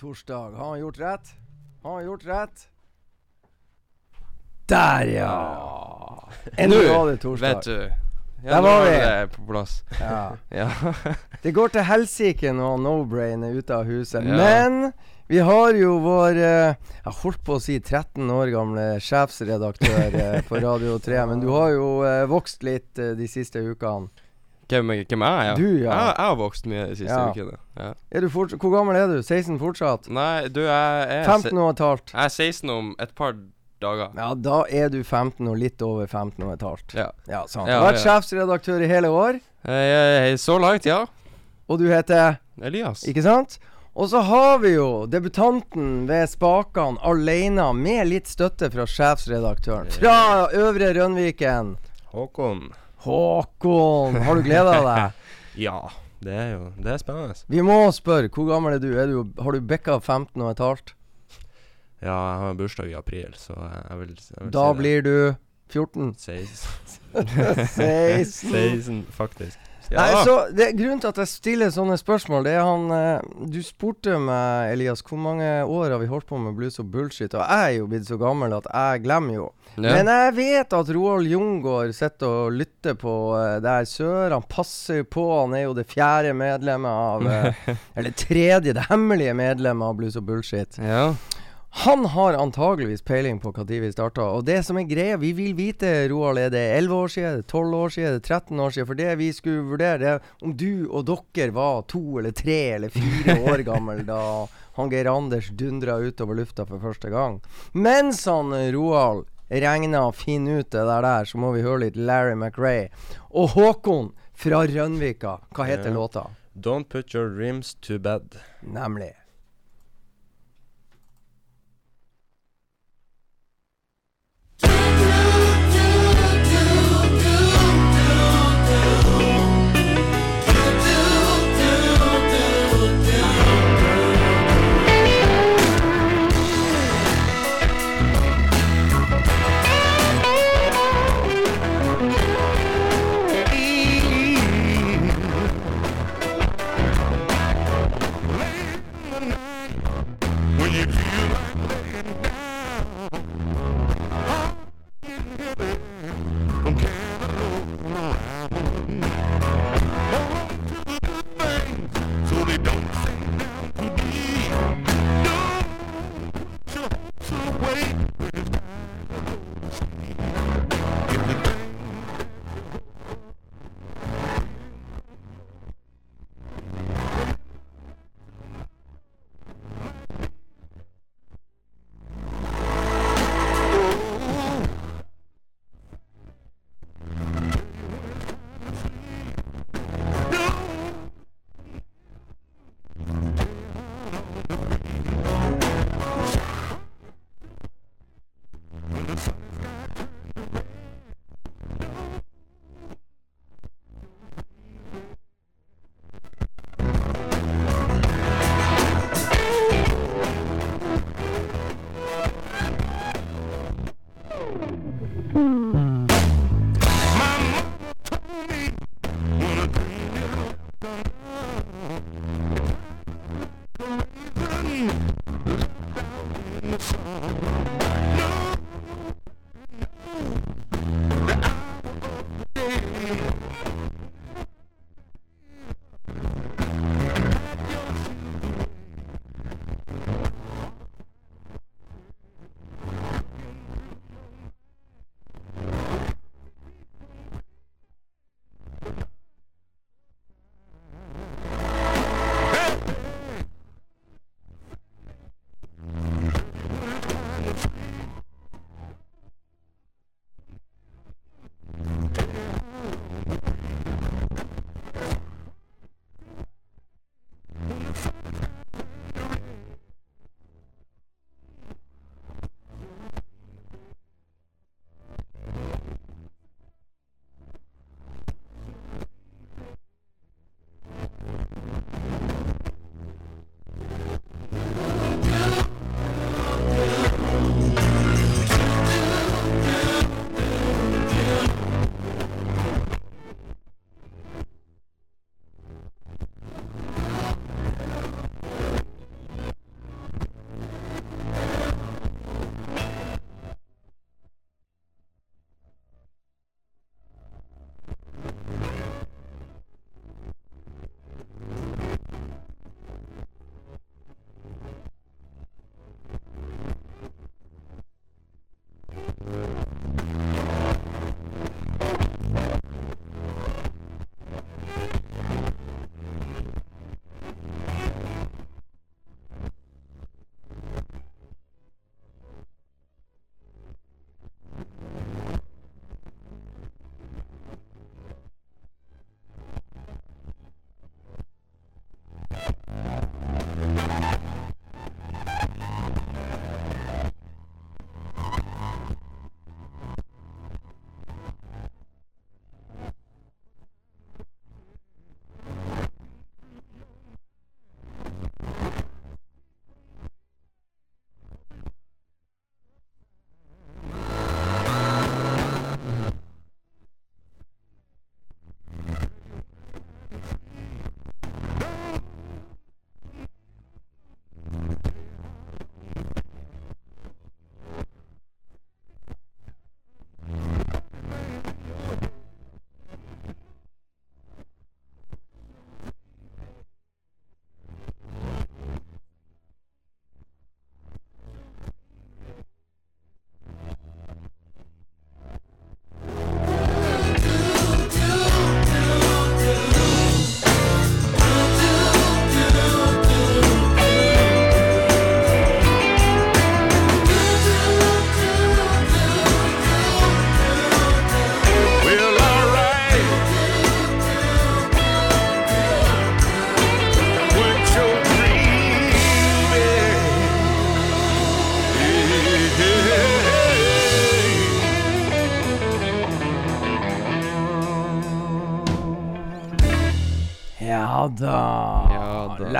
torsdag. Har han gjort rett? Har han gjort rett? Der, ja! Endelig var det torsdag. Vet du. Ja, Der var vi. På plass. Ja. Ja. Det går til helsike når No-Brain er ute av huset. Ja. Men vi har jo vår eh, Jeg holdt på å si 13 år gamle sjefsredaktør eh, på Radio 3, men du har jo eh, vokst litt de siste ukene. Hvem, hvem er jeg? Du, ja. Jeg, jeg har vokst mye de siste Ja. ukene. Ja. Er du fort, hvor gammel er du? 16 fortsatt? Nei, du, jeg er, 15 og et halvt? jeg er 16 om et par dager. Ja, da er du 15 og litt over 15 og et halvt. Ja. Ja, sant. Ja, Vært ja. sjefsredaktør i hele år, Eh, så langt, ja. og du heter Elias. Ikke sant? Og så har vi jo debutanten ved spakene alene, med litt støtte fra sjefsredaktøren. Fra Øvre Rønviken. Håkon. Håkon, har du gleda deg? Ja, det er jo Det er spennende. Vi må spørre, hvor gammel er du? Er du har du bikka 15 og et halvt? Ja, jeg har bursdag i april, så jeg vil, jeg vil Da si blir du 14? 16. 16. 16, faktisk. Ja. Nei, så det, Grunnen til at jeg stiller sånne spørsmål, det er han eh, Du spurte meg, Elias, hvor mange år har vi holdt på med blues og bullshit? Og jeg er jo blitt så gammel at jeg glemmer jo. Ja. Men jeg vet at Roald Jungård sitter og lytter på uh, der sør. Han passer på. Han er jo det fjerde medlemmet av eh, Eller tredje, det hemmelige medlemmet av Blues og Bullshit. ja. Han har antageligvis peiling på når vi starta. Og det som er greia, vi vil vite, Roald, er det 11 år siden, er 12 år siden, er 13 år siden? For det vi skulle vurdere, det er om du og dere var to eller tre eller fire år gammel da han Geir Anders dundra utover lufta for første gang. Mens han eh, Roald regna og finner ut det der, der, så må vi høre litt Larry McRae. Og Håkon fra Rønvika. Hva heter yeah. låta? Don't put your rims to bed. Nemlig.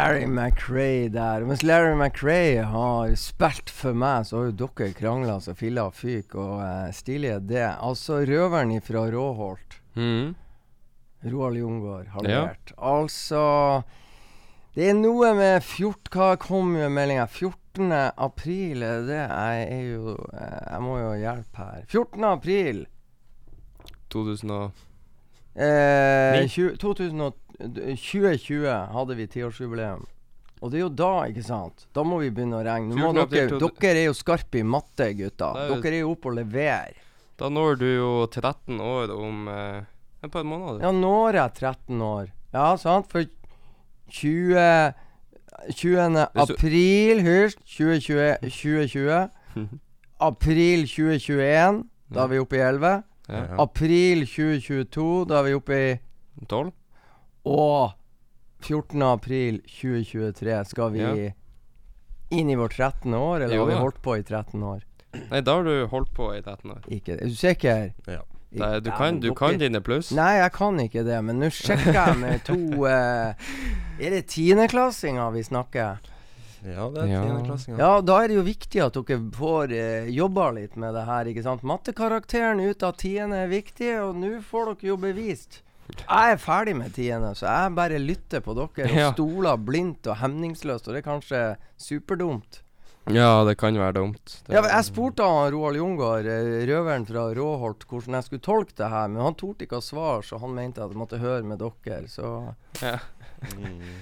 Larry McRae der. Mens Larry McRae har spilt for meg, så har jo dere krangla så filla fyk, og eh, uh, stilig er det. Altså røveren ifra Råholt. Mm. Roald Jungård har levert. Ja. Altså Det er noe med 14... Hva kom jo meldinga? 14. april, eh, det er, er jo eh, Jeg må jo hjelpe her. 14. april! 2000. Eh, 2012. 2020 hadde vi tiårsjubileum. Og det er jo da, ikke sant? Da må vi begynne å regne. Dere, dere er jo skarpe i matte, gutta. Er Dere er jo oppe og leverer. Da når du jo 13 år om eh, et par måneder. Ja, når jeg 13 år. Ja, sant? For 20 20. April, husk, 2020, 2020. April 2021, da er vi oppe i 11. Ja. April 2022, da er vi oppe i 12? Og 14. april 2023 skal vi Ja. inn i vårt 13. år, eller Jo har vi holdt på i 13 år? Nei, da har du holdt på i 13 år. Ikke Er du sikker? Ja. Nei, du kan, du kan dine pluss. Nei, jeg kan ikke det, men nå sjekker jeg med to eh, Er det tiendeklassinger vi snakker? Ja, det er Ja. tiendeklassinger. Ja, da er det jo viktig at dere får eh, jobba litt med det her, ikke sant. Mattekarakteren ut av tiende er viktig, og nå får dere jo bevist. Jeg er ferdig med tiende, så jeg bare lytter på dere og Ja. stoler blindt og hemningsløst, og det er kanskje superdumt. Ja, det kan være dumt. Det, Ja, jeg spurte han Roald Jungard, eh, røveren fra Råholt, hvordan jeg skulle tolke det her, men han torde ikke å svare, så han mente at jeg måtte høre med dere. Så, Ja.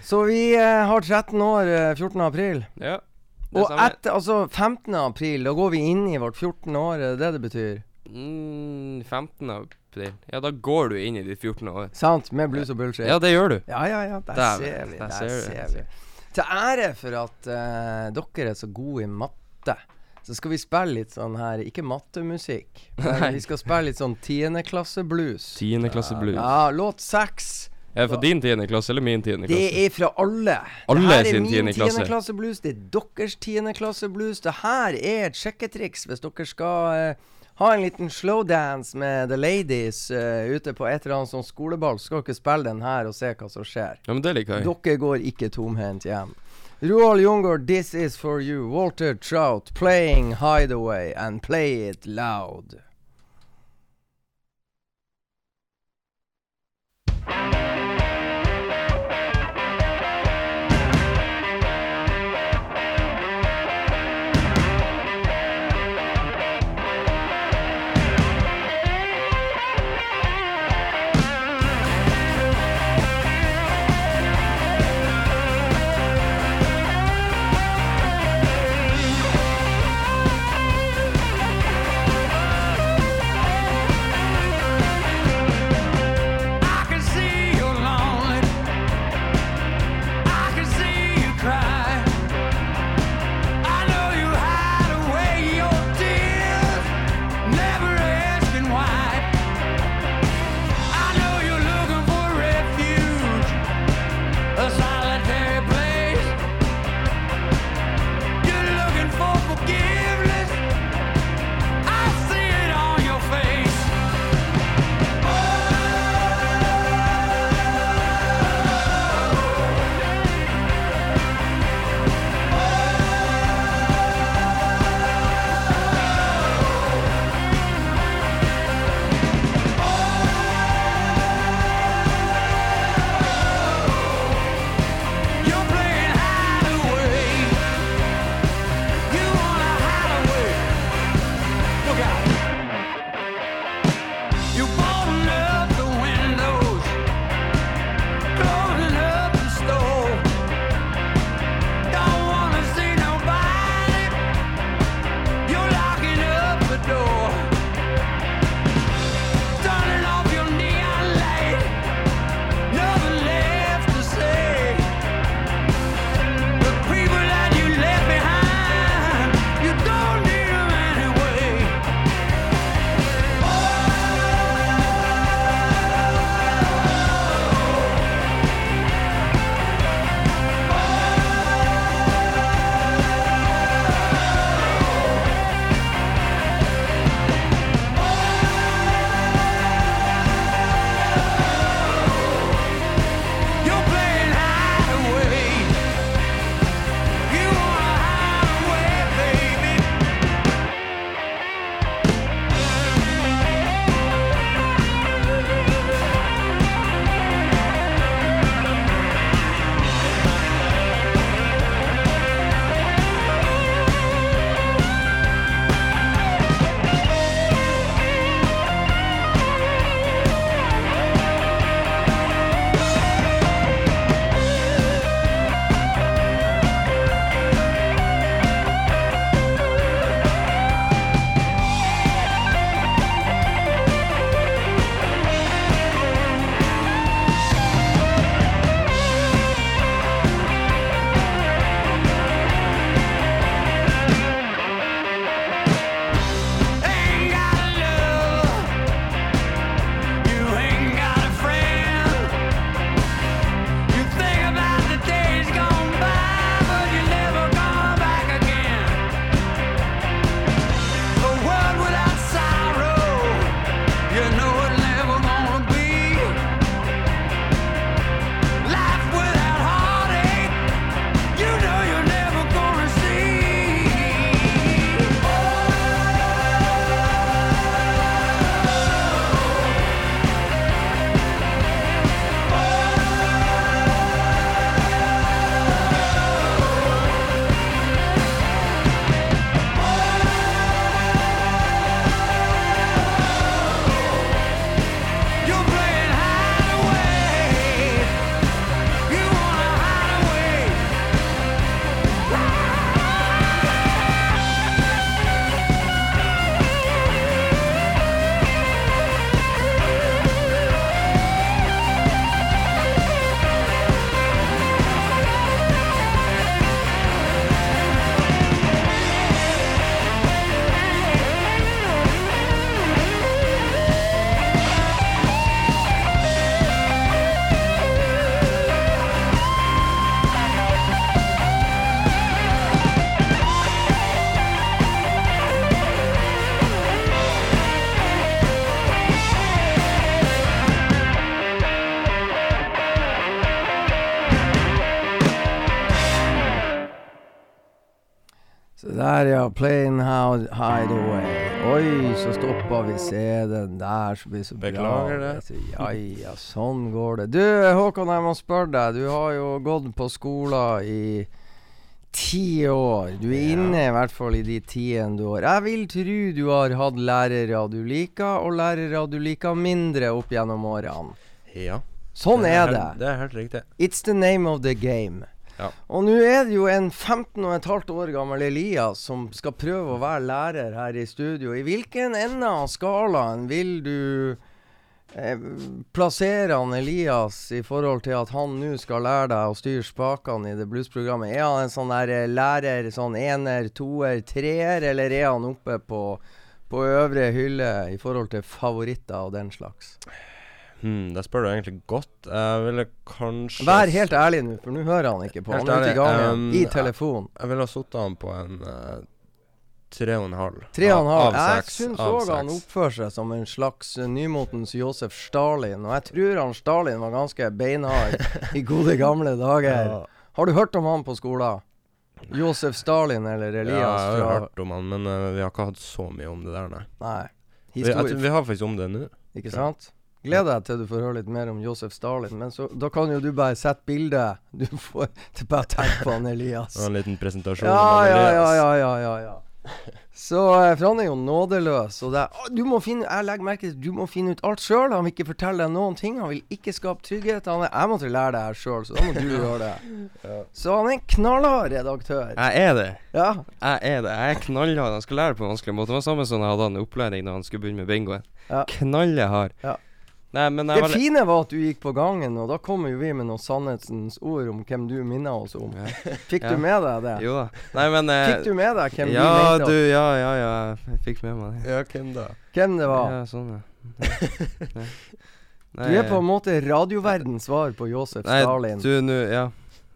så vi eh, har 13 år eh, 14. april. ja. Det Og samme. etter, altså 15. april, da går vi inn i vårt 14. år, er det det det betyr? Mm, 15. april. Ja, da går du inn i ditt 14. år. Sant? Med blues og bullshit? Ja, det gjør du. Ja, ja, ja. Der der ser vi. der Der ser vi. Til ære for at uh, dere er så gode i matte, så skal vi spille litt sånn her Ikke mattemusikk, men vi skal spille litt sånn tiendeklasse-blues. 10. klasse blues. Ja, låt seks. Er det fra din 10. klasse eller min 10. Det er fra alle. Alle det her er min tiende klasse. tiendeklasse-blues. Det er deres tiendeklasse-blues. Det her er et sjekketriks hvis dere skal eh, ha en liten slowdance med The Ladies uh, ute på et eller annet sånn skoleball. Skal dere spille den her og se hva som skjer. Ja, men det liker jeg. Dere går ikke tomhendt hjem. Roald Jungård, this is for you. Walter Trout playing Hideaway and play it loud. Der, ja. Plain Hideaway. Oi, så stoppa vi CD-en der, så blir det så bra. Beklager det. Ja, ja, sånn går det. Du Håkon, jeg må spørre deg. Du har jo gått på skolen i ti år. Du er Ja. inne i hvert fall i de tiende har. Jeg vil tro du har hatt lærere du liker, og lærere du liker mindre opp gjennom årene. Ja. Sånn er det. helt- Det er helt riktig. It's the name of the game. Ja. Og nå er det jo en 15 og et halvt år gammel Elias som skal prøve å være lærer her i studio. I hvilken ende av skalaen vil du eh, plassere han Elias i forhold til at han nå skal lære deg å styre spakene i det bluesprogrammet? Er han en sånn der eh, lærer, sånn ener, toer, treer, eller er han oppe på, på øvre hylle i forhold til favoritter og den slags? Hmm, det spør du egentlig godt. Jeg ville kanskje Vær helt ærlig nå, for nå hører han ikke på. Helt Han er ute i gang gangen, um, i telefon. Jeg ville ha satt han på en eh, tre og en halv. Tre og en halv. Jeg syns òg han oppfører seg som en slags nymotens Josef Stalin. Og jeg tror han Stalin var ganske beinhard i gode gamle dager. Ja, Har du hørt om han på skolen? Josef Stalin eller ja, jeg har fra hørt om han, men uh, vi har ikke hatt så mye om det der, nei. Nei. Vi, jeg, vi har faktisk om det nå. ikke sant? Gleder deg til du får høre litt mer om Josef Stalin. Men så, da kan jo du bare sette bildet. Du får til bare tenke på han Elias. Og en liten presentasjon. Ja, om ja, ja, Elias. ja, ja, ja, ja. Så eh, For han er jo nådeløs. Og det Å, du må finne Jeg legger merke til Du må finne ut alt sjøl. Han vil ikke fortelle deg noen ting. Han vil ikke skape trygghet. Han er, jeg måtte lære det her sjøl, så da må du gjøre det. Så han er en knallhard redaktør. Jeg er det. Ja. Jeg er det. Jeg er knallhard. Han skal lære på en vanskelig måte. Det var samme som jeg hadde han opplæring da han skulle begynne med bingoen. Ja. Knallhard. Ja. Nei, men Det var fine var at du gikk på gangen, og da kommer jo vi med noen sannhetsens ord om hvem du minner oss om. Ja. Fikk Ja. du med deg det? Jo da. Nei, men eh, Fikk du med deg hvem Ja, du mente du. Ja, ja, ja. Jeg fikk med meg det. Ja, hvem da? hvem det var? Ja, sånn, ja. Nei, Du er på en måte radioverdens svar på Josef Nei, Stalin. du, nå Ja.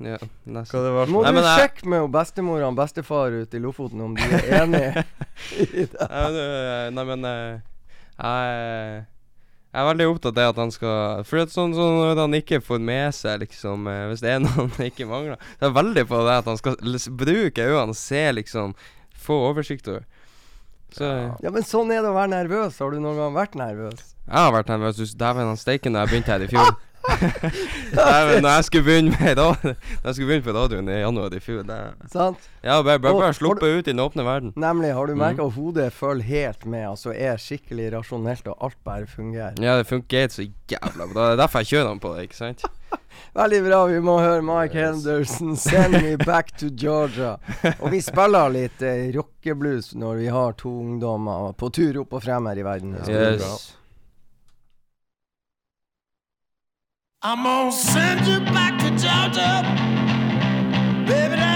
ja Hva det Må Nei, du jeg- sjekke med bestemor og bestefar ute i Lofoten om de er enige i det? Nei, men, øh, nei, men øh, jeg, jeg er veldig opptatt av at han skal For at sånn, sånn at han ikke får med seg liksom øh, Hvis det er noe han ikke mangler Så jeg er veldig på det at han skal bruke øynene og se liksom Få oversikt over. Så Ja, men sånn er det å være nervøs. Har du noen gang vært nervøs? jeg har vært nervøs. Dæven, han steiken da jeg begynte her i fjor. Dæven, når jeg skulle begynne med da Når jeg skulle begynne på radioen i januar i fjor det, Sant? Ja, bare, bare, Og- bare har sluppe ut i den åpne verden. Nemlig. Har du Mm. merka at hodet følger helt med? Altså er skikkelig rasjonelt, og alt bare fungerer? Ja, det funker så jævla bra. Det er derfor jeg kjører den på det, ikke sant? Veldig bra. Vi må høre Mike Henderson, 'Send Me Back to Georgia'. Og vi spiller litt eh, rockeblues når vi har to ungdommer på tur opp og frem her i verden. Yes. I'm gonna send you back to Georgia. Baby,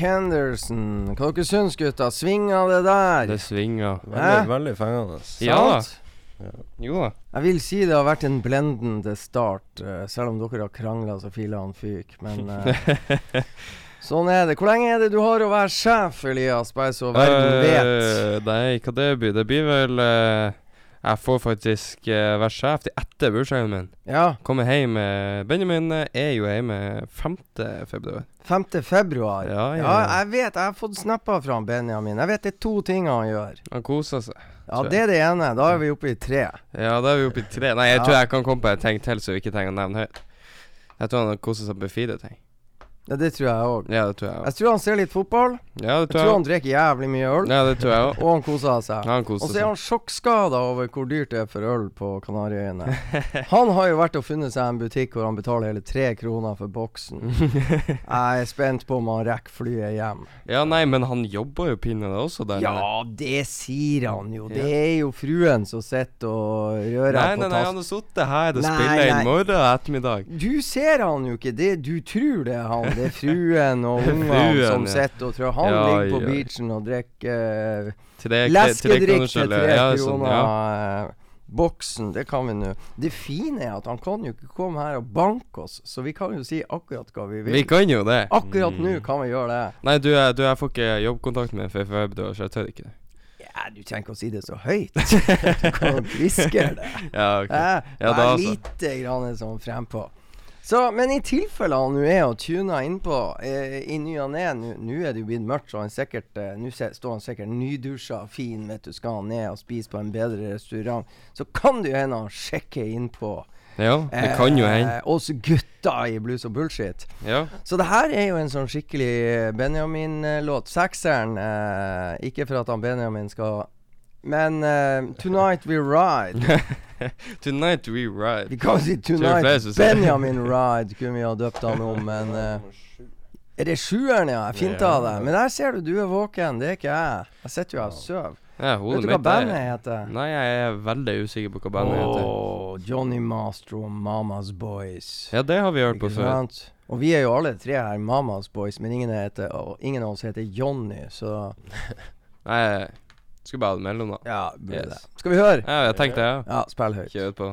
Henderson, hva dere syns, gutta? Svinga det der? Det svinger. Veldig, veldig fengende. Ja da. Sant? Jo da. Jeg vil si det har vært en blendende start, uh, selv om dere har krangla så filene fyker. Men uh, sånn er det. Hvor lenge er det du har å være sjef, Elias? Bare så verden vet. Uh, nei, hva det blir? Det blir vel eh, Jeg får faktisk uh, være sjef til etter bursdagen min. Ja. Kommer hjem eh, Benjamin eh, er jo hjemme 5. februar. 5. februar. Ja, ja, Ja, jeg vet. Jeg har fått snapper fra Benjamin. Jeg vet det er to ting han gjør. Han koser seg. Ja, Det er det ene. Da er vi oppe i tre. Ja, da er vi oppe i tre. Nei, jeg tror jeg kan komme på en ting til som vi ikke trenger å nevne høyt. Jeg tror han koser seg med fire ting. Ja, Det tror jeg òg. Ja, det tror jeg òg. Jeg tror han ser litt fotball. Ja, det Jeg tror tror jeg han drikker jævlig mye øl. Ja, det tror jeg også. Og han koser seg. Han Og så er han sjokkskada over hvor dyrt det er for øl på Kanariøyene. Han har jo vært og funnet seg en butikk hvor han betaler hele tre kroner for boksen. Jeg er spent på om han rekker flyet hjem. Ja, nei, men han jobber jo pinadø også der nede. Ja, det sier han jo. Det er jo fruen som sitter og rører Nei, på nei, nei, han tasten. har sittet her og spiller i morgen og ettermiddag. Du ser han jo ikke. Det, du tror det er han. Det er fruen og ungene som sitter og tror Han Ja, ligger på ja. beachen og drikker uh, Tre, Leskedrikk til tre ja, sånn, kroner. ja. eh, Boksen, det kan vi nå. Det fine er at han kan jo ikke komme her og banke oss, så vi kan jo si akkurat hva vi vil. Vi kan jo det. Akkurat nå kan vi gjøre det. Nei, du, jeg, du, jeg får ikke jobbkontakt med FFV, så jeg tør ikke det. Ja, du trenger ikke å si det så høyt. Du kan hviske det. Ja, okay. Ja, da, altså. Vær lite grann sånn frempå. Så, men i tilfelle han nå er og tuner innpå eh, i ny og ne Nå er det jo blitt mørkt, så han sikkert eh, Nå står han sikkert nydusja fin, vet du, skal han ned og spise på en bedre restaurant. Så kan det jo hende han sjekker innpå Ja, det kan jo hende. eh, oss gutta i blues og bullshit. Ja. Så det her er jo en sånn skikkelig Benjamin-låt. Sekseren, eh, ikke for at han Benjamin skal Men eh, 'Tonight We Ride'. Tonight we ride. Vi kan si 'Tonight Benjamin Ride', kunne vi ha døpt han om, men uh, Er det sjueren, ja? Jeg finta yeah. det. Men der ser du, du er våken. Det er ikke jeg. Jeg sitter jo her og sover. Ja, Vet du hva bandet er heter? Nei, jeg er veldig usikker på hva bandet heter. Åh, Johnny Mastro og Mamas Boys. Ja, det har vi hørt på før. sant? Og vi er jo alle tre her Mamas Boys, men ingen, heter, og ingen av oss heter Johnny, så Nei, skulle bare ha det mellom, da. ja, burde Yes. det. Skal vi høre? Ja, jeg tenkte ja. Ja, spill høyt. Kjør på.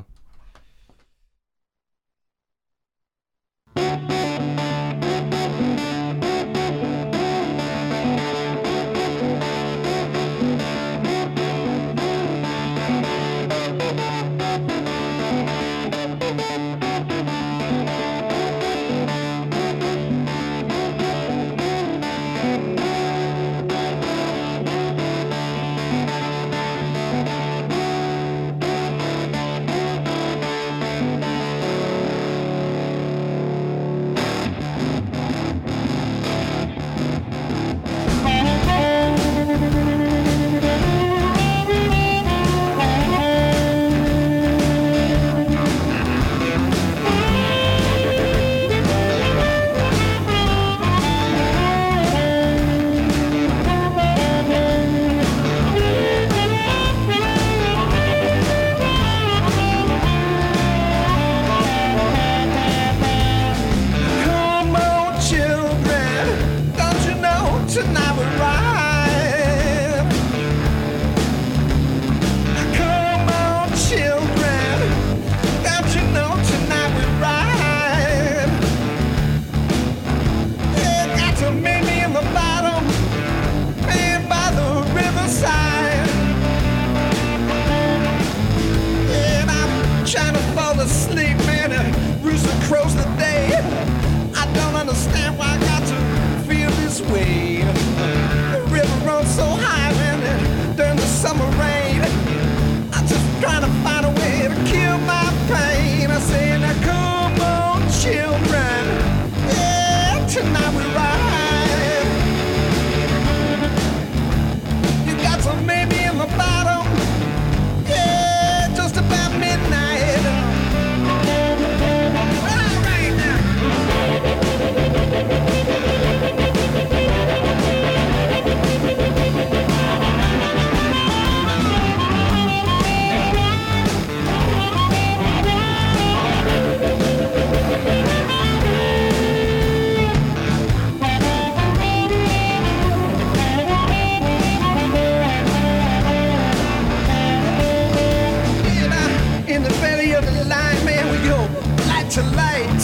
to light.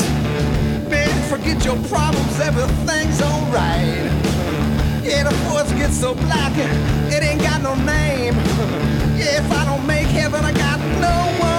Man, forget your problems, everything's alright. Yeah, the force gets so black, it ain't got no name. Yeah, if I don't make heaven, I got no one.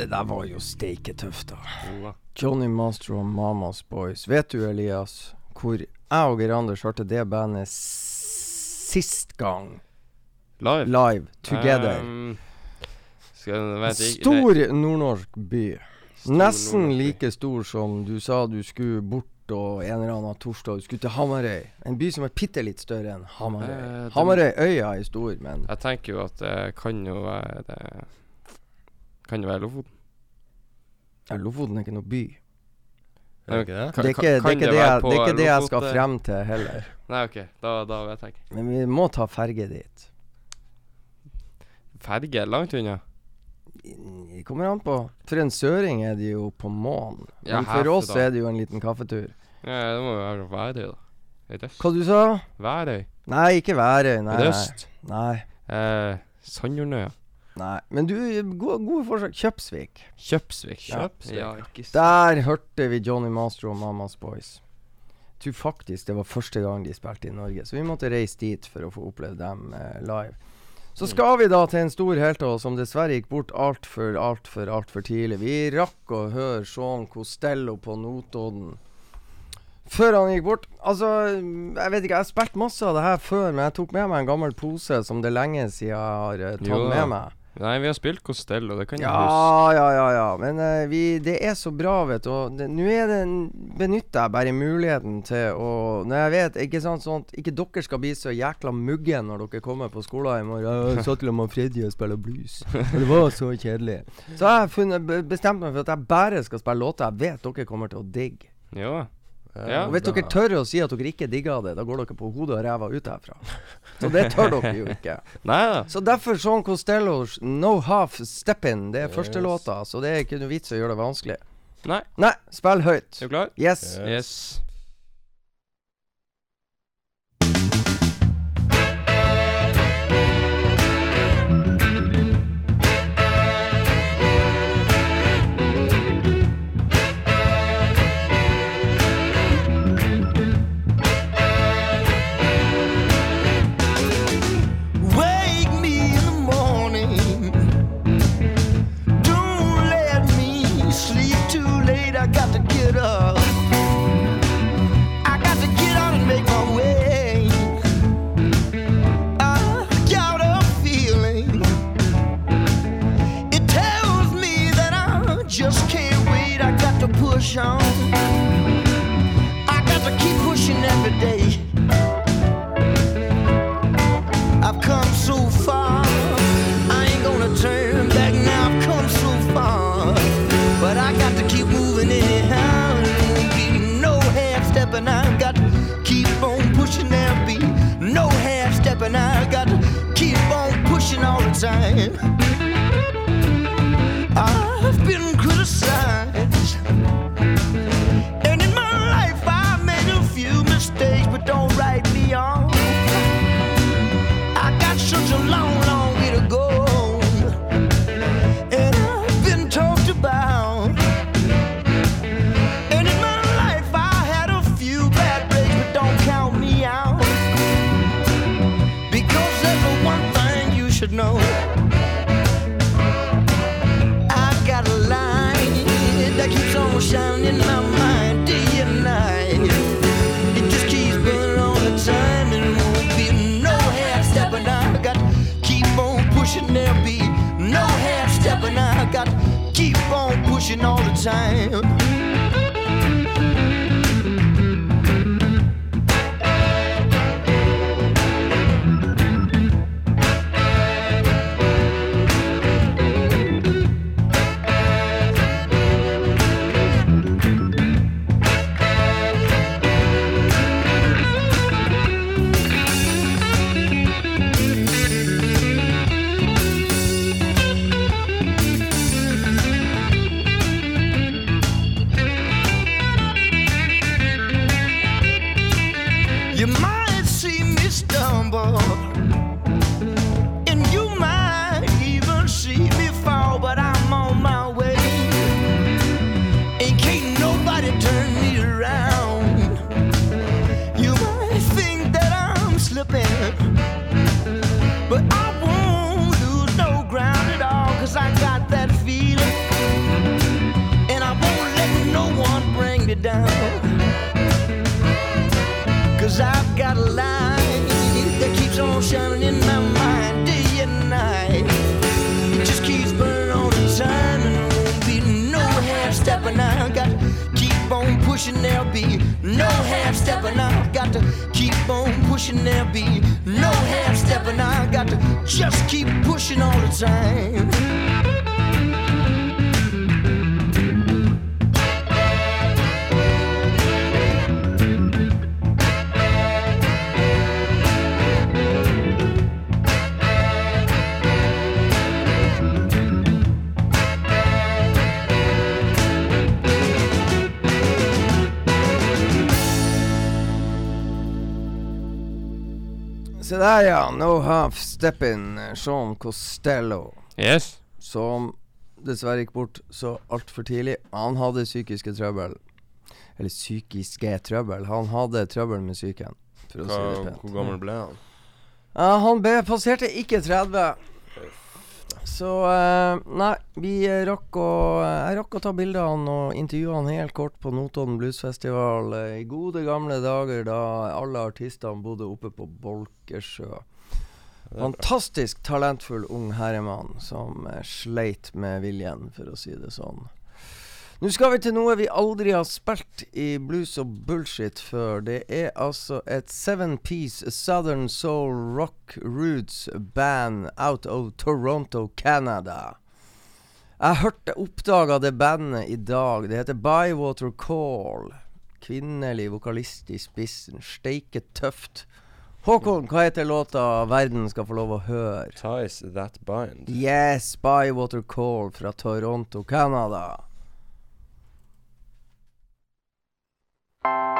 Det der var jo steike tøft, da. Johnny Master og Mamas Boys. Vet du, Elias, hvor jeg og Geir Anders hørte det bandet sist gang? Live. Live, together. Um, skal, vet jeg, Stor nordnorsk by. Stor Nesten nordnorsk like stor som du sa du skulle bort og en eller annen torsdag du skulle til Hamarøy. En by som er bitte litt større enn Hamarøy. Eh, Hamarøyøya øya er stor, men Jeg tenker jo at det kan jo være det Kan det være Lofoten. ja, Lofoten er ikke noe by. Er det ikke det? Kan- Det er ikke det, er ikke det, jeg, det, ikke jeg skal frem til heller. Nei, OK. Da, da vet jeg ikke. Men vi må ta ferge dit. Ferge langt unna. Det kommer an på. For en søring er det jo på månen. Ja, Men for oss da. er det jo en liten kaffetur. Ja, det må jo være Værøy, da. Hva du sa Værøy. Nei, ikke Værøy. Nei, Røst? nei. øst. nei. Eh, Sandjordnøya. Nei. Men du, gode, gode forsøk. Kjøpsvik. Kjøpsvik. Kjøpsvik. Ja, ikke sant. Der hørte vi Johnny Master og Mamas Boys. Jeg tror faktisk det var første gang de spilte i Norge, så vi måtte reise dit for å få oppleve dem eh, live. Så skal vi da til en stor helt av oss som dessverre gikk bort altfor, altfor, altfor tidlig. Vi rakk å høre Sean Costello på Notodden før han gikk bort. Altså, jeg vet ikke, jeg har spilt masse av det her før, men jeg tok med meg en gammel pose som det er lenge siden jeg har eh, tatt Jo med meg. Nei, vi har spilt Costello, det kan jeg huske. Ja, ja, ja, ja. Men uh, vi, det er så bra, vet du. og Nå er benytter jeg bare muligheten til å Når jeg vet Ikke sant sånn at ikke dere skal bli så jækla muggen når dere kommer på skolen i morgen. Jeg satt til med Freddy og spilte blues. Og det var så kjedelig. Så jeg har bestemt meg for at jeg bare skal spille låter jeg vet dere kommer til å digge. Jo. Ja. Og hvis dere tør å si at dere ikke digger det, da går dere på hodet og ræva ut herfra. Så det tør dere jo ikke. Nei da. Så derfor Sean Costellos No Half Step In. Det er første låta, så det er ikke noe vits å gjøre det vanskelig. Nei. Nei, spill høyt. Er du klar? Yes. yes. Yes. Time. I've time. Shining in my mind day and night. It just keeps burning all the time and won't be no half stepping. I got to keep on pushing, there'll be no half stepping. I've got to keep on pushing, there'll be no half stepping. I got to just keep pushing all the time. Se der, ja. No half steppin'. Sean Costello. Yes. Som dessverre gikk bort så altfor tidlig. Han hadde psykiske trøbbel. Eller psykiske trøbbel. Han hadde trøbbel med psyken. For å si det pent. hvor gammel ble han? Uh, han ble, passerte ikke 30. Så eh, Nei, vi rakk å Jeg rakk å ta bildene og intervjue han helt kort på Notodden Bluesfestival eh, i gode gamle dager da alle artistene bodde oppe på Bolkesjø. Fantastisk talentfull ung herremann som eh, sleit med viljen, for å si det sånn. Nå skal vi til noe vi aldri har spilt i blues og bullshit før. Det er altså et seven piece Southern Soul Rock Roots band out of Toronto, Canada. Jeg hørte oppdaga det bandet i dag. Det heter Bywater Call. Kvinnelig vokalist i spissen. Steike tøft. Håkon, hva heter låta verden skal få lov å høre? Ties That Bind. Yes, Bywater Call fra Toronto, Canada. You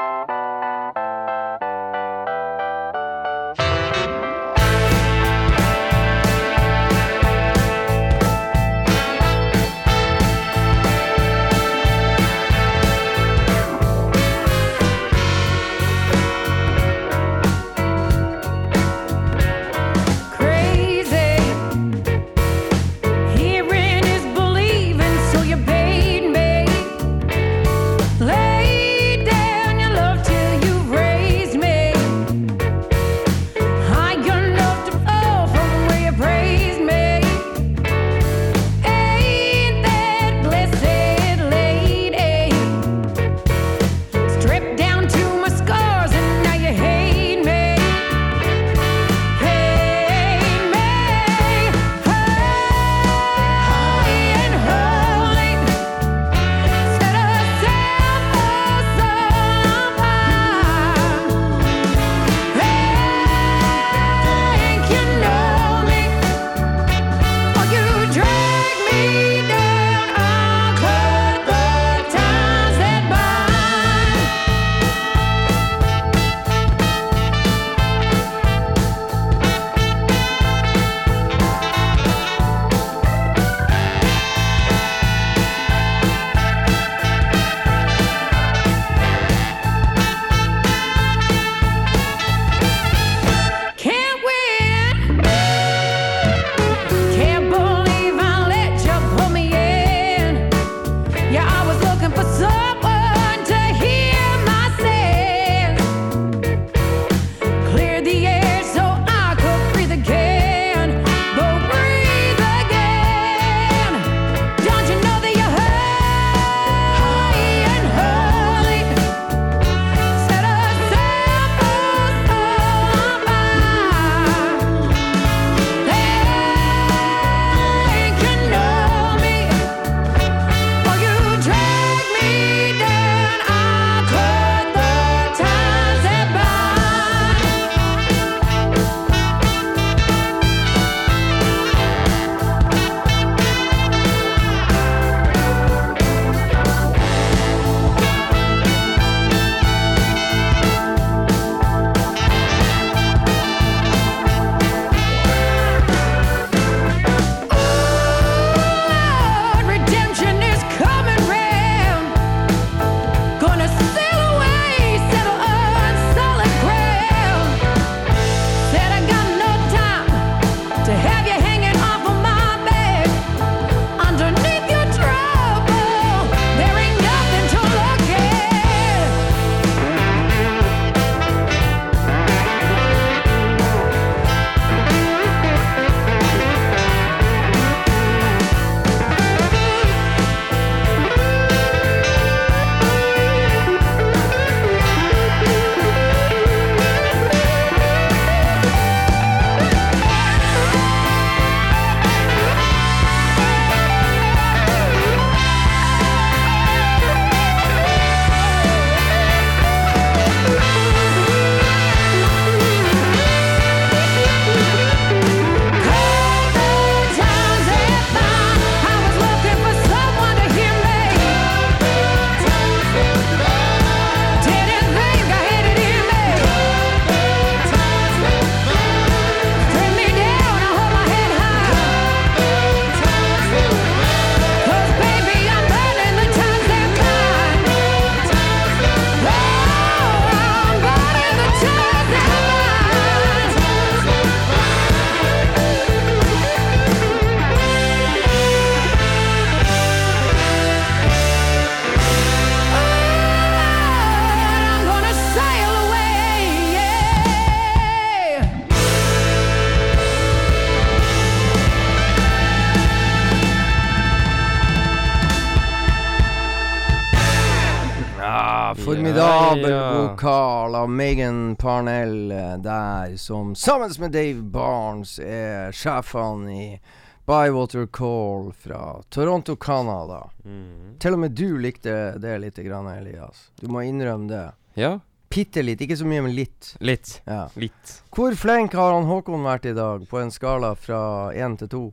vokal av Megan Parnell eh, der, som sammen med Dave Barnes er sjefene i Bywater Call fra Toronto, Canada. Mm. Til og med du likte det litt, grann, Elias. Du må innrømme det. Ja, Bitte litt, ikke så mye, men litt. litt. Ja. Litt. Hvor flink har han Håkon vært i dag, på en skala fra én til to?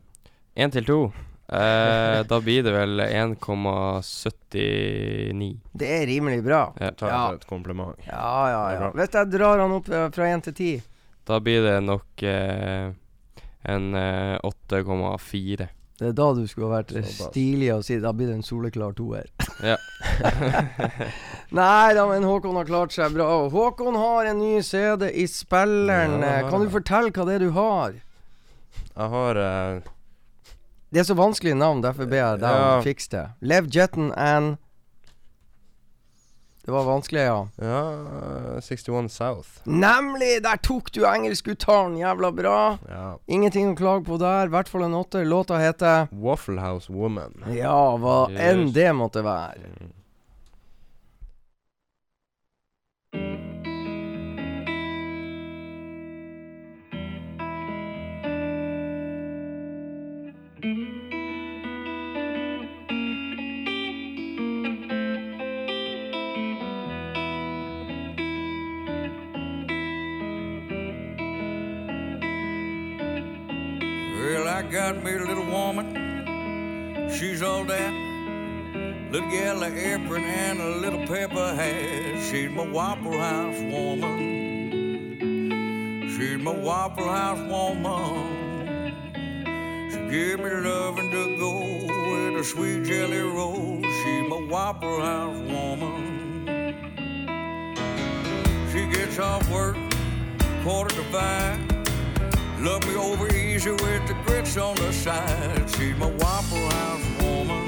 Én til to. Eh, da blir det vel 1,79. Det er rimelig bra. Ja. Ta Ja. et kompliment. Ja, ja, ja. Vet Hvis jeg drar han opp eh, fra 1 til 10 Da blir det nok eh, en eh, 8,4. Det er da du skulle ha vært stilig og si Da blir det en soleklar toer. Ja. Nei da, men Håkon har klart seg bra. Håkon har en ny CD i spilleren. Ja. Eh, Kan du fortelle hva det er du har? Jeg har eh, Det er så vanskelig navn, derfor ber jeg deg om å fikse det. Lev Jetton and Det var vanskelig, ja. Ja 61 South. Nemlig! Der tok du engelskuttalen jævla bra. Ja. Ingenting å klage på der. I hvert fall en åtter. Låta heter Waffle House Woman. Ja, hva enn det måtte være. Got me a little woman. She's all that. Little yellow apron and a little pepper hat. She's my Waffle House woman. She's my Waffle House woman. She give me loving to go with a sweet jelly roll. She's my Waffle House woman. She gets off work quarter to five. Love me over easy with the grits on the side. She's my Waffle House woman.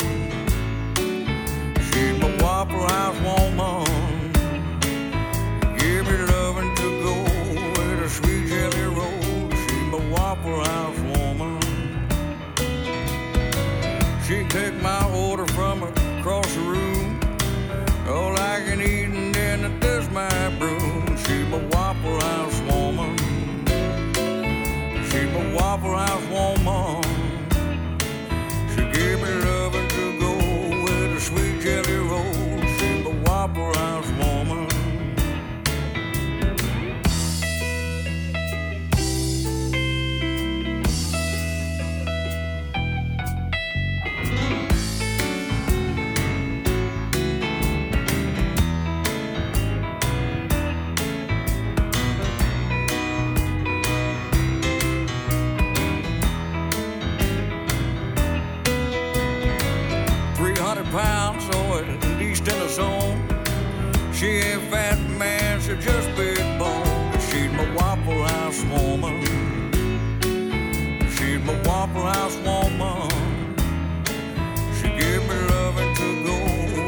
She's my Waffle House woman. Give me loving to go with a sweet jelly roll. She's my Waffle House woman. She take my She's my Waffle House woman. She give me loving to go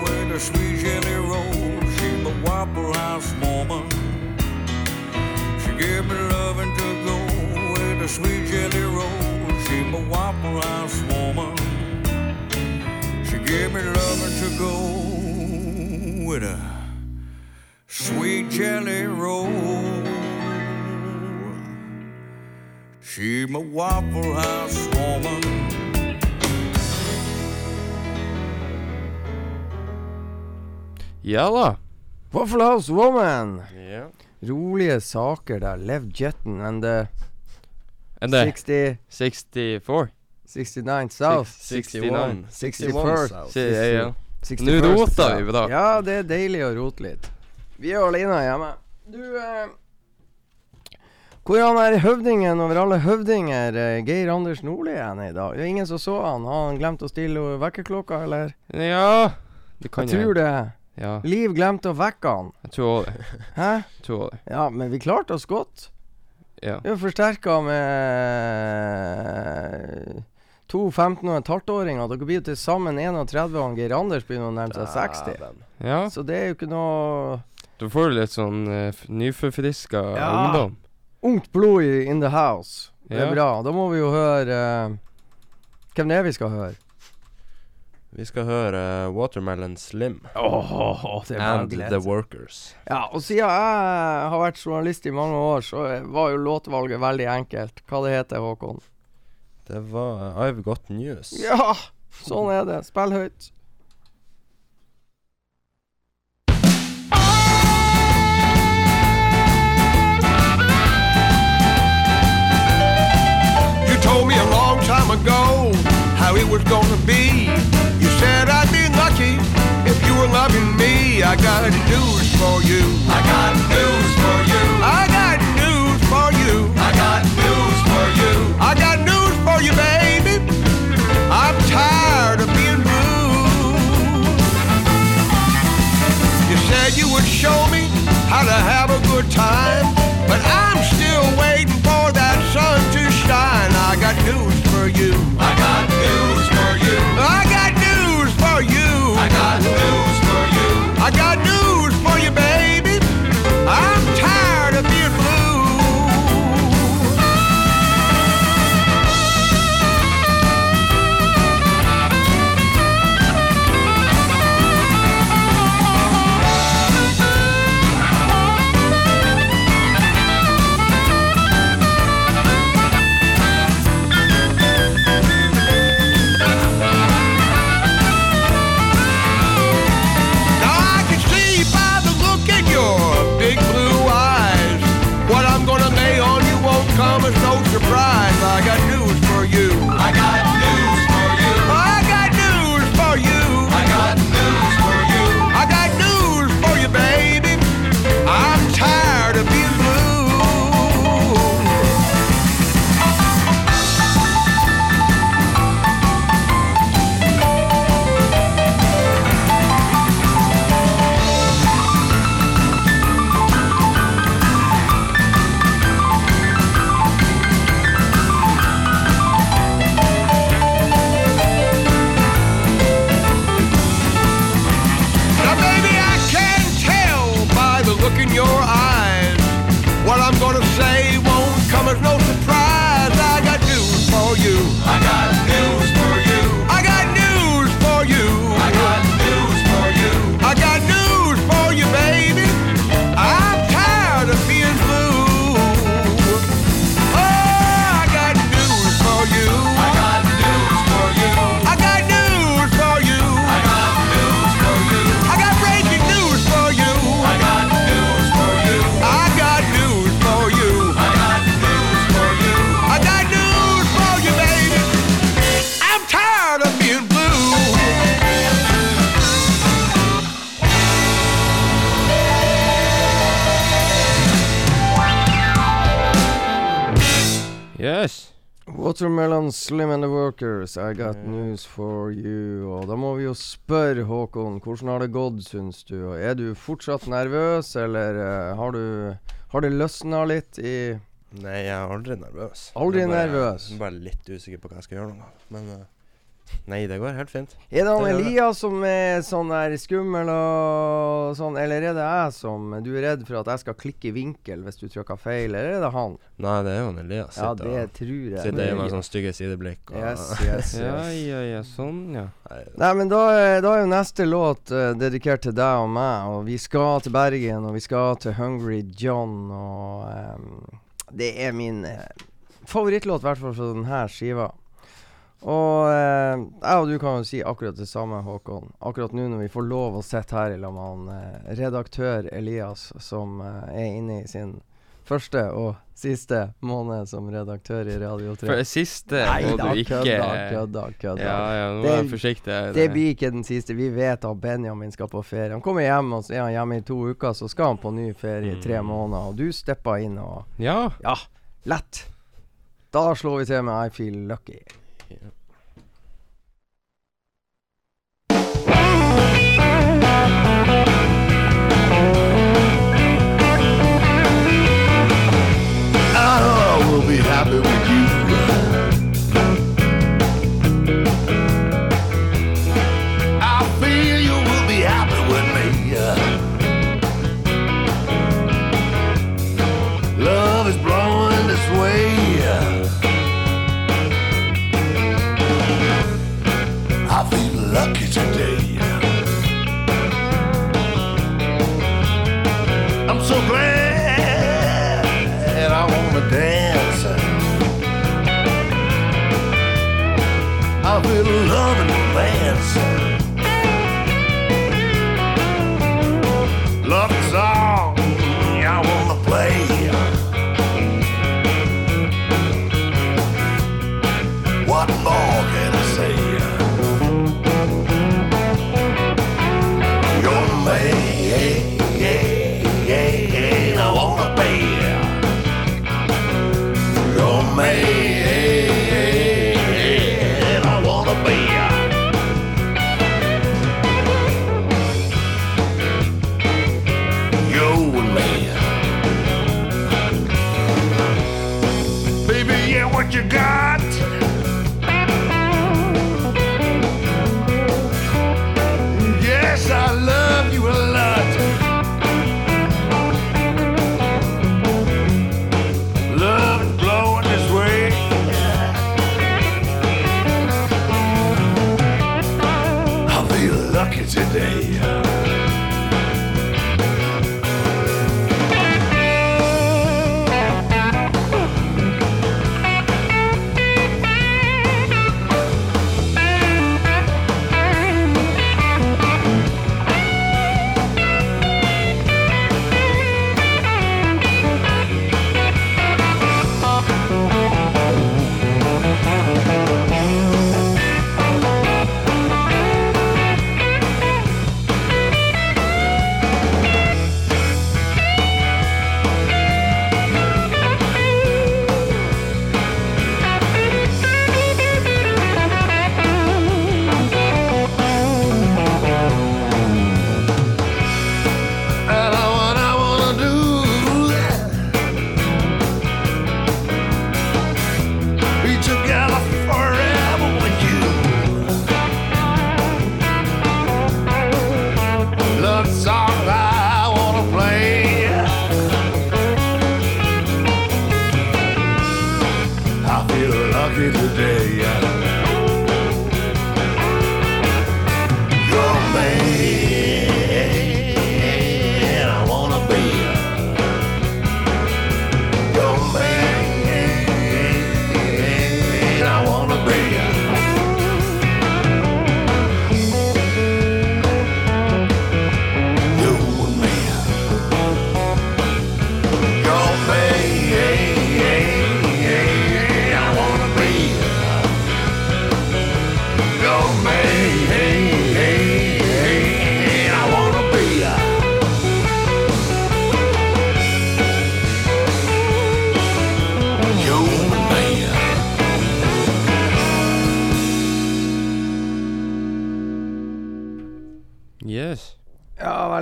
with a sweet jelly roll. She's my Waffle House woman. She give me loving to go with a sweet jelly roll. She's my Waffle House woman. She gave me loving to go with a sweet jelly roll. She my Waffle House woman. Ja da. Waffle House Woman. Ja. Rolige saker der. Lev Jetten and the And the 60 64? 69 South. 69. 61st. South. Si- Ja, ja. 61st Nå roter South. vi da. Ja, det er deilig å rote litt. Vi er alene hjemme. Du eh, Hvor er han høvdingen over alle høvdinger, eh, Geir Anders Nordli, er i dag? Det er ingen som så han. Har han glemt å stille vekkerklokka, eller? Ja Det kan Jeg tror det. Ja, Liv glemte å vekke han. jeg tror også det. Hæ? Jeg tror også det. Ja, men vi klarte oss godt. Ja. Vi er forsterka med to 15- og en 12-åringer. Dere blir jo til sammen 31, og Geir Anders begynner å nærme seg 60. Ja. Så det er jo ikke noe Da får du litt sånn uh, nyforfriska Ja. ungdom. Ungt blod in the house. Det er Ja. bra. Da må vi jo høre eh, Hvem det er vi skal høre? Vi skal høre Watermelon Slim Åh, det er and. The Workers. Ja, og siden jeg har vært journalist i mange år, så var jo låtvalget veldig enkelt. Hva det heter Håkon? Det var I've Got News. Ja, sånn er det. Spill høyt. Was gonna be. You said I'd be lucky if you were loving me. I got news for you. I got news for you. I got news for you. I got news for you. I got news for you, baby. I'm tired of being blue. You said you would show me how to have a good time, but I'm still waiting for that sun to shine. I got news for you. I got for you. I got news for you. I got news for you, baby. I'm tired Watermelon Slim and the Workers, I got news for you. Og da må vi jo spørre Håkon, hvordan har det gått, syns du? Og Er du fortsatt nervøs, eller uh, har du Har det løsna litt i Nei, jeg er aldri nervøs. Aldri bare, nervøs. jeg er Bare litt usikker på hva jeg skal gjøre nå. Men eh, nei, det går helt fint. Er det han. Elias som er sånn der skummel og sånn, eller er det jeg som Du er redd for at jeg skal klikke i vinkel hvis du trykker feil, eller er det han? Nei, det er jo Elias. Ja, det og- tror jeg. Sitter hjemme med sånne stygge sideblikk. Og, Yes, yes, Ja, yes. ja, ja. Sånn, ja. Nei, men da, er- da er jo neste låt uh, dedikert til deg og meg, og vi skal til Bergen, og vi skal til Hungry John, og um, det er min uh, favorittlåt, i hvert fall fra denne skiva. Og eh, jeg og du kan jo si akkurat det samme, Håkon. Akkurat nå når vi får lov å sitte her sammen med eh, redaktør Elias, som eh, er inne i sin første og siste måned som redaktør i Radio 3. For det siste Nei må da, du ikke kødda, kødda, kødda. Ja, ja, nå Det- er forsiktig. Det blir ikke den siste. Vi vet at Benjamin skal på ferie. Han kommer hjem, og så er han hjemme i to uker, så skal han på ny ferie i tre måneder. Og du stepper inn og Ja. Ja, lett. Da slår vi til med I Feel Lucky. I today.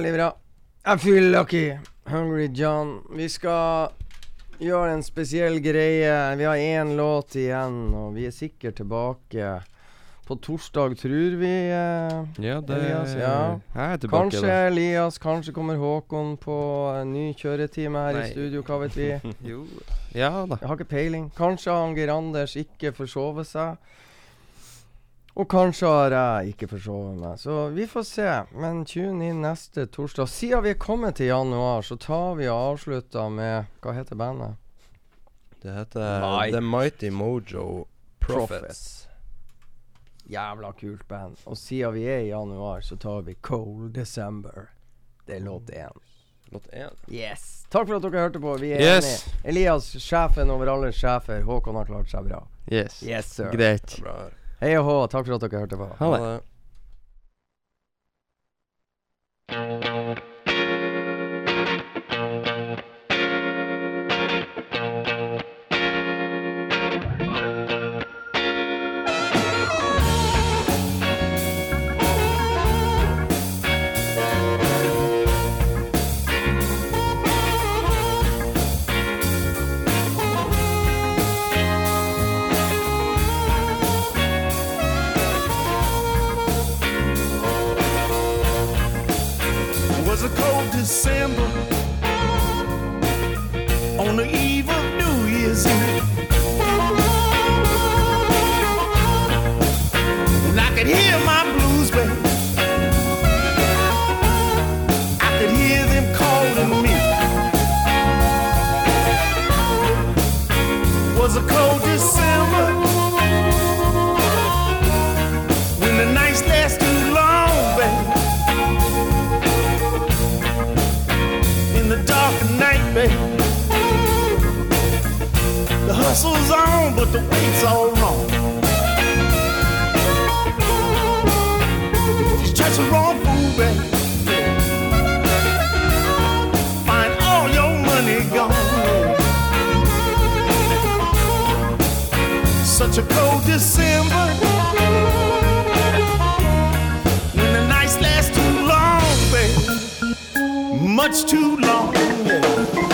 Veldig bra. I feel lucky. Hungry John. Vi skal gjøre en spesiell greie. Vi har én låt igjen, og vi er sikkert tilbake på torsdag, tror vi. eh, Ja, det Elias, ja. Jeg er tilbake. Kanskje da. Elias, kanskje kommer Håkon på en ny kjøretime her Nei. i studio, hva vet vi. Jo. Ja da. Jeg har ikke peiling. Kanskje han Geir Anders ikke forsover seg. Og kanskje har jeg ikke forsovet meg. Så vi får se. Men tune inn neste torsdag. Siden vi er kommet til januar, så tar vi og avslutter med Hva heter bandet? Det heter Might. The Mighty Mojo Prophets. Jævla kult band. Og siden vi er i januar, så tar vi Cold December. Det er låt én. Låt én. Yes. Takk for at dere hørte på. Vi er Yes. enige. Elias, sjefen over alle sjefer. Håkon har klart seg bra. Yes. Yes, sir. Greit. Bra. Hei og hå. Takk for at dere hørte på. Ha det. December on the eve of New Year's Eve. And I could hear my blues band. I could hear them calling me. Was a cold December muscles on, but the weight's all wrong. She's just the wrong fool, baby. Find all your money gone. Such a cold December. When the nights last too long, baby. Much too long. yeah.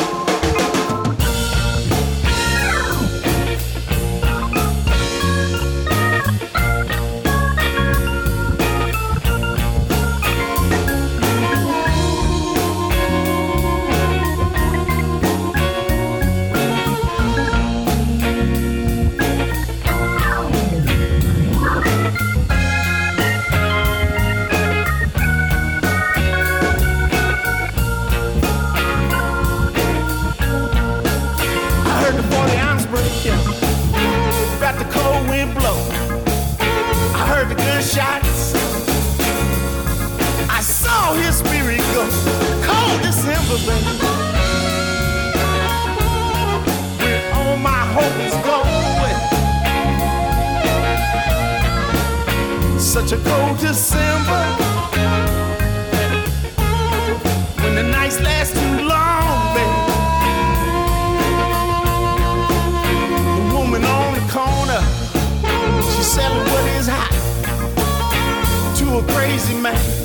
Such a cold December. When the nights last too long, baby. The woman on the corner, she's selling what is hot to a crazy man.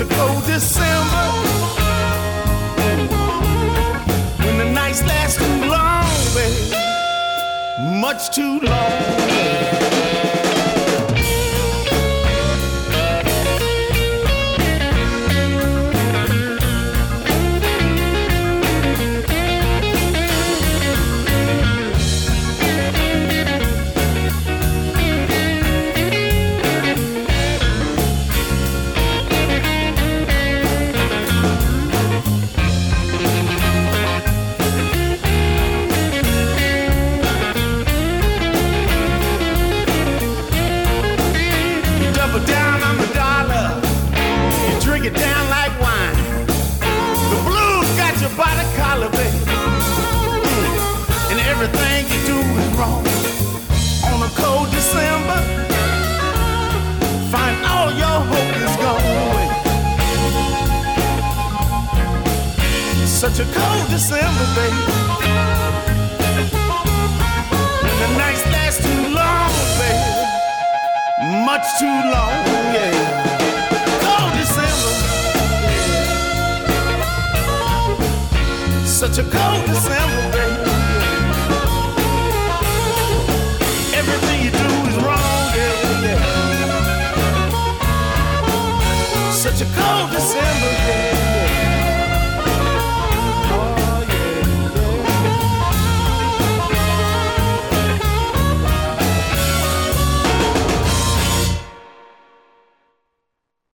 Such cold December. When the nights last too long, baby much too long. Such a cold December, baby. When the nights last too long, baby much too long, yeah. Cold December. Such a cold December, baby. Everything you do is wrong, yeah, yeah. Such a cold December, yeah.